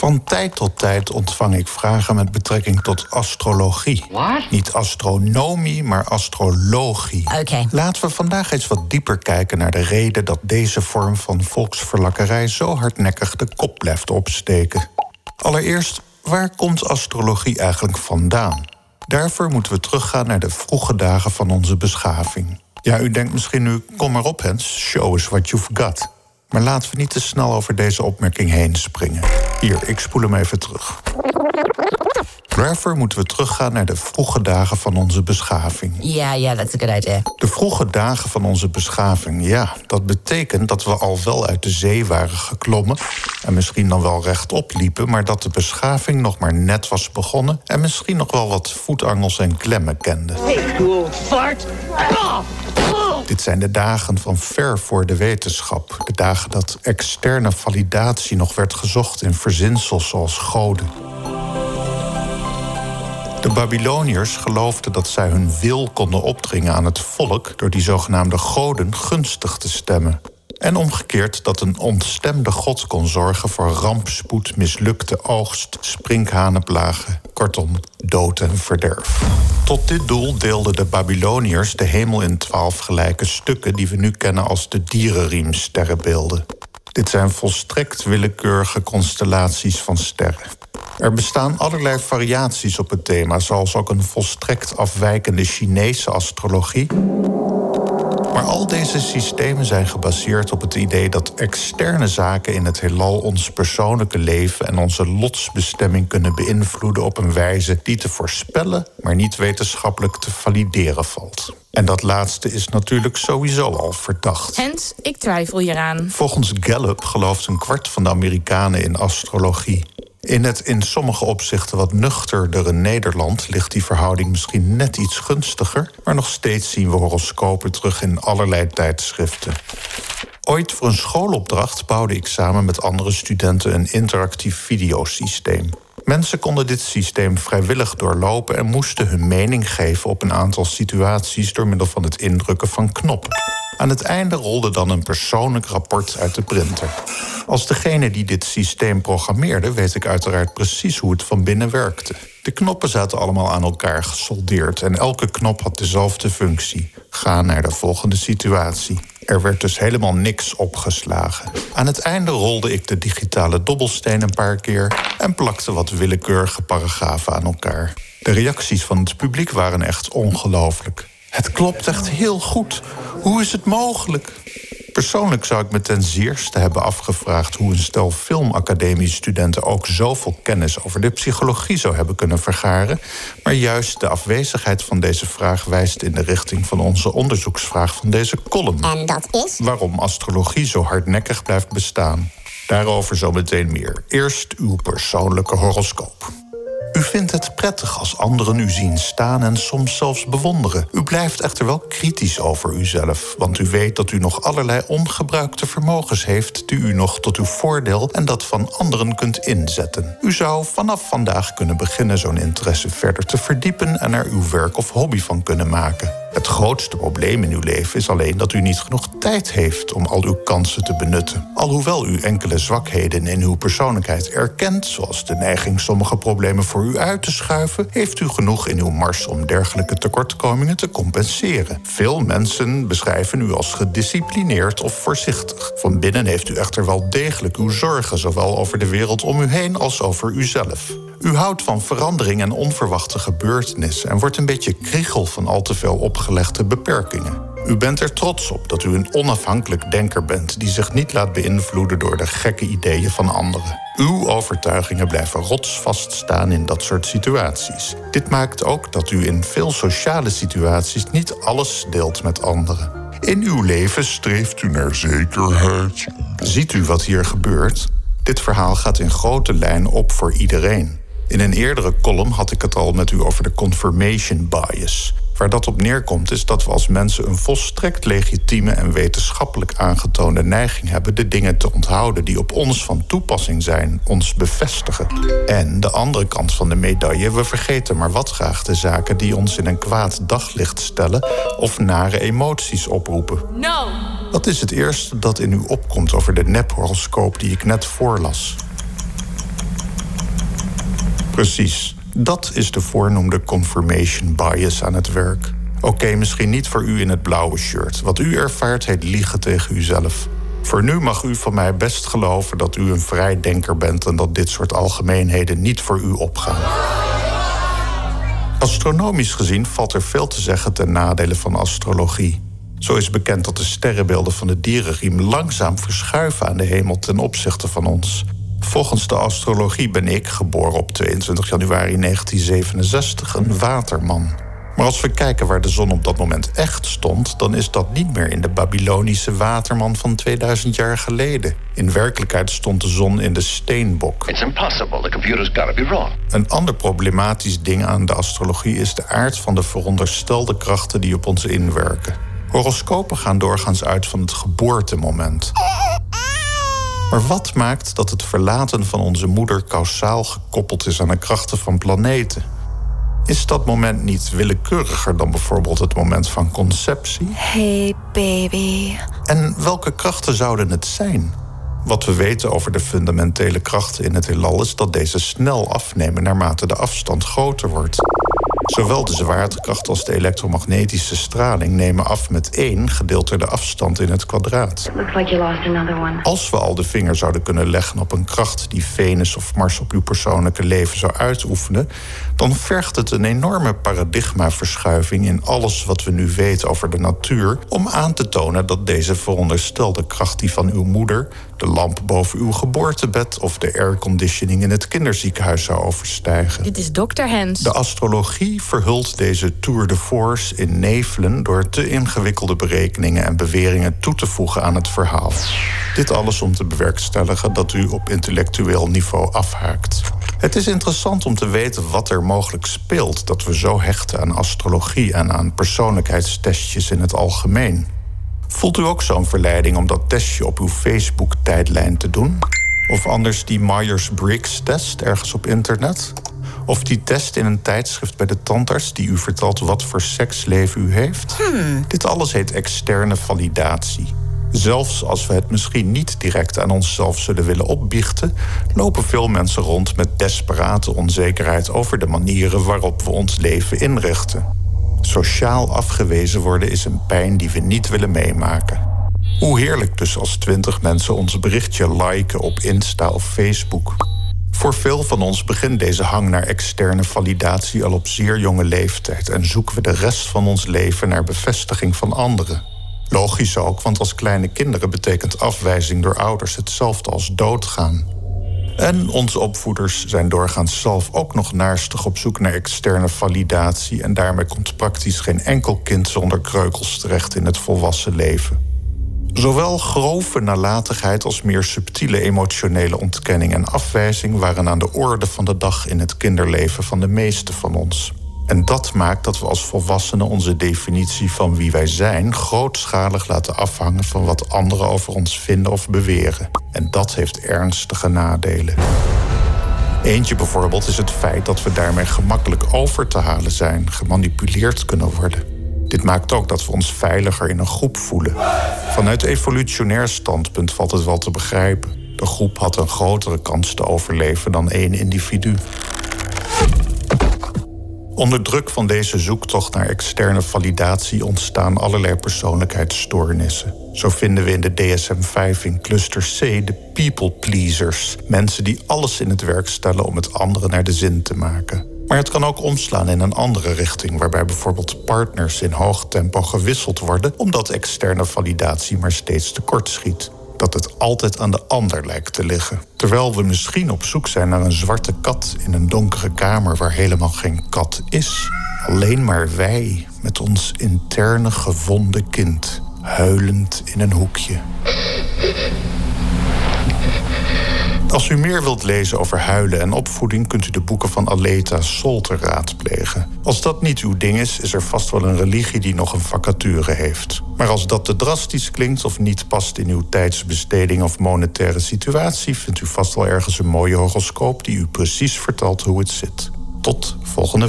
Van tijd tot tijd ontvang ik vragen met betrekking tot astrologie. What? Niet astronomie, maar astrologie. Oké. Laten we vandaag eens wat dieper kijken naar de reden dat deze vorm van volksverlakkerij zo hardnekkig de kop blijft opsteken. Allereerst, waar komt astrologie eigenlijk vandaan? Daarvoor moeten we teruggaan naar de vroege dagen van onze beschaving. Ja, u denkt misschien nu, kom maar op Hens, show us what you've got. Maar laten we niet te snel over deze opmerking heen springen. Hier, ik spoel hem even terug. Daarvoor moeten we teruggaan naar de vroege dagen van onze beschaving. Ja, ja, that's a good idea. De vroege dagen van onze beschaving, ja, dat betekent dat we al wel uit de zee waren geklommen en misschien dan wel rechtop liepen, maar dat de beschaving nog maar net was begonnen en misschien nog wel wat voetangels en klemmen kende. Hey, cool fart. Dit zijn de dagen van ver voor de wetenschap. De dagen dat externe validatie nog werd gezocht in verzinsels zoals goden. De Babyloniërs geloofden dat zij hun wil konden opdringen aan het volk door die zogenaamde goden gunstig te stemmen. En omgekeerd dat een ontstemde god kon zorgen voor rampspoed, mislukte oogst, sprinkhanenplagen, kortom, dood en verderf. Tot dit doel deelden de Babyloniërs de hemel in twaalf gelijke stukken die we nu kennen als de dierenriemsterrenbeelden. Dit zijn volstrekt willekeurige constellaties van sterren. Er bestaan allerlei variaties op het thema, zoals ook een volstrekt afwijkende Chinese astrologie. Maar al deze systemen zijn gebaseerd op het idee dat externe zaken in het heelal ons persoonlijke leven en onze lotsbestemming kunnen beïnvloeden op een wijze die te voorspellen, maar niet wetenschappelijk te valideren valt. En dat laatste is natuurlijk sowieso al verdacht. Hens, ik twijfel hieraan. Volgens Gallup gelooft een kwart van de Amerikanen in astrologie. In het in sommige opzichten wat nuchterdere Nederland ligt die verhouding misschien net iets gunstiger, maar nog steeds zien we horoscopen terug in allerlei tijdschriften. Ooit voor een schoolopdracht bouwde ik samen met andere studenten een interactief videosysteem. Mensen konden dit systeem vrijwillig doorlopen en moesten hun mening geven op een aantal situaties door middel van het indrukken van knoppen. Aan het einde rolde dan een persoonlijk rapport uit de printer. Als degene die dit systeem programmeerde, weet ik uiteraard precies hoe het van binnen werkte. De knoppen zaten allemaal aan elkaar gesoldeerd en elke knop had dezelfde functie. Ga naar de volgende situatie. Er werd dus helemaal niks opgeslagen. Aan het einde rolde ik de digitale dobbelsteen een paar keer en plakte wat willekeurige paragrafen aan elkaar. De reacties van het publiek waren echt ongelooflijk. Het klopt echt heel goed. Hoe is het mogelijk? Persoonlijk zou ik me ten zeerste hebben afgevraagd hoe een stel filmacademiestudenten ook zoveel kennis over de psychologie zou hebben kunnen vergaren. Maar juist de afwezigheid van deze vraag wijst in de richting van onze onderzoeksvraag van deze column. En dat is? Waarom astrologie zo hardnekkig blijft bestaan. Daarover zometeen meer. Eerst uw persoonlijke horoscoop. U vindt het prettig als anderen u zien staan en soms zelfs bewonderen. U blijft echter wel kritisch over uzelf, want u weet dat u nog allerlei ongebruikte vermogens heeft die u nog tot uw voordeel en dat van anderen kunt inzetten. U zou vanaf vandaag kunnen beginnen zo'n interesse verder te verdiepen en er uw werk of hobby van kunnen maken. Het grootste probleem in uw leven is alleen dat u niet genoeg tijd heeft om al uw kansen te benutten. Alhoewel u enkele zwakheden in uw persoonlijkheid erkent, zoals de neiging sommige problemen voor u uit te schuiven, heeft u genoeg in uw mars om dergelijke tekortkomingen te compenseren. Veel mensen beschrijven u als gedisciplineerd of voorzichtig. Van binnen heeft u echter wel degelijk uw zorgen, zowel over de wereld om u heen als over uzelf. U houdt van verandering en onverwachte gebeurtenissen en wordt een beetje kriegel van al te veel opgelegde beperkingen. U bent er trots op dat u een onafhankelijk denker bent die zich niet laat beïnvloeden door de gekke ideeën van anderen. Uw overtuigingen blijven rotsvast staan in dat soort situaties. Dit maakt ook dat u in veel sociale situaties niet alles deelt met anderen. In uw leven streeft u naar zekerheid. Ziet u wat hier gebeurt? Dit verhaal gaat in grote lijnen op voor iedereen. In een eerdere column had ik het al met u over de confirmation bias. Waar dat op neerkomt is dat we als mensen een volstrekt legitieme en wetenschappelijk aangetoonde neiging hebben de dingen te onthouden die op ons van toepassing zijn, ons bevestigen. En de andere kant van de medaille, we vergeten maar wat graag de zaken die ons in een kwaad daglicht stellen of nare emoties oproepen. No! Wat is het eerste dat in u opkomt over de nephoroscoop die ik net voorlas? Precies. Dat is de voornoemde confirmation bias aan het werk. Oké, misschien niet voor u in het blauwe shirt. Wat u ervaart heet liegen tegen uzelf. Voor nu mag u van mij best geloven dat u een vrijdenker bent en dat dit soort algemeenheden niet voor u opgaan. Astronomisch gezien valt er veel te zeggen ten nadele van astrologie. Zo is bekend dat de sterrenbeelden van de dierenriem langzaam verschuiven aan de hemel ten opzichte van ons. Volgens de astrologie ben ik, geboren op 22 januari 1967, een waterman. Maar als we kijken waar de zon op dat moment echt stond, dan is dat niet meer in de Babylonische waterman van 2000 jaar geleden. In werkelijkheid stond de zon in de steenbok. It's impossible. The computer's gotta be wrong. Een ander problematisch ding aan de astrologie is de aard van de veronderstelde krachten die op ons inwerken. Horoscopen gaan doorgaans uit van het geboortemoment. Maar wat maakt dat het verlaten van onze moeder kausaal gekoppeld is aan de krachten van planeten? Is dat moment niet willekeuriger dan bijvoorbeeld het moment van conceptie? Hey baby. En welke krachten zouden het zijn? Wat we weten over de fundamentele krachten in het heelal is dat deze snel afnemen naarmate de afstand groter wordt. Zowel de zwaartekracht als de elektromagnetische straling nemen af met 1 gedeeld door de afstand in het kwadraat. Als we al de vinger zouden kunnen leggen op een kracht die Venus of Mars op uw persoonlijke leven zou uitoefenen, dan vergt het een enorme paradigmaverschuiving in alles wat we nu weten over de natuur om aan te tonen dat deze veronderstelde kracht die van uw moeder, de lamp boven uw geboortebed of de airconditioning in het kinderziekenhuis zou overstijgen. Dit is Dr. Hens. De astrologie verhult deze tour de force in nevelen door te ingewikkelde berekeningen en beweringen toe te voegen aan het verhaal. Dit alles om te bewerkstelligen dat u op intellectueel niveau afhaakt. Het is interessant om te weten wat er mogelijk speelt dat we zo hechten aan astrologie en aan persoonlijkheidstestjes in het algemeen. Voelt u ook zo'n verleiding om dat testje op uw Facebook-tijdlijn te doen? Of anders die Myers-Briggs-test ergens op internet? Of die test in een tijdschrift bij de tandarts die u vertelt wat voor seksleven u heeft? Dit alles heet externe validatie. Zelfs als we het misschien niet direct aan onszelf zullen willen opbiechten, lopen veel mensen rond met desperate onzekerheid over de manieren waarop we ons leven inrichten. Sociaal afgewezen worden is een pijn die we niet willen meemaken. Hoe heerlijk dus als twintig mensen ons berichtje liken op Insta of Facebook. Voor veel van ons begint deze hang naar externe validatie al op zeer jonge leeftijd en zoeken we de rest van ons leven naar bevestiging van anderen. Logisch ook, want als kleine kinderen betekent afwijzing door ouders hetzelfde als doodgaan. En onze opvoeders zijn doorgaans zelf ook nog naarstig op zoek naar externe validatie. En daarmee komt praktisch geen enkel kind zonder kreukels terecht in het volwassen leven. Zowel grove nalatigheid als meer subtiele emotionele ontkenning en afwijzing waren aan de orde van de dag in het kinderleven van de meesten van ons. En dat maakt dat we als volwassenen onze definitie van wie wij zijn grootschalig laten afhangen van wat anderen over ons vinden of beweren. En dat heeft ernstige nadelen. Eentje bijvoorbeeld is het feit dat we daarmee gemakkelijk over te halen zijn, gemanipuleerd kunnen worden. Dit maakt ook dat we ons veiliger in een groep voelen. Vanuit evolutionair standpunt valt het wel te begrijpen. De groep had een grotere kans te overleven dan één individu. Onder druk van deze zoektocht naar externe validatie ontstaan allerlei persoonlijkheidsstoornissen. Zo vinden we in de DSM-5 in cluster C de people pleasers, mensen die alles in het werk stellen om het anderen naar de zin te maken. Maar het kan ook omslaan in een andere richting, waarbij bijvoorbeeld partners in hoog tempo gewisseld worden omdat externe validatie maar steeds tekort schiet dat het altijd aan de ander lijkt te liggen. Terwijl we misschien op zoek zijn naar een zwarte kat in een donkere kamer waar helemaal geen kat is. Alleen maar wij met ons interne gewonde kind, huilend in een hoekje. Als u meer wilt lezen over huilen en opvoeding, kunt u de boeken van Aleta Solter raadplegen. Als dat niet uw ding is, is er vast wel een religie die nog een vacature heeft. Maar als dat te drastisch klinkt of niet past in uw tijdsbesteding of monetaire situatie, vindt u vast wel ergens een mooie horoscoop die u precies vertelt hoe het zit. Tot volgende.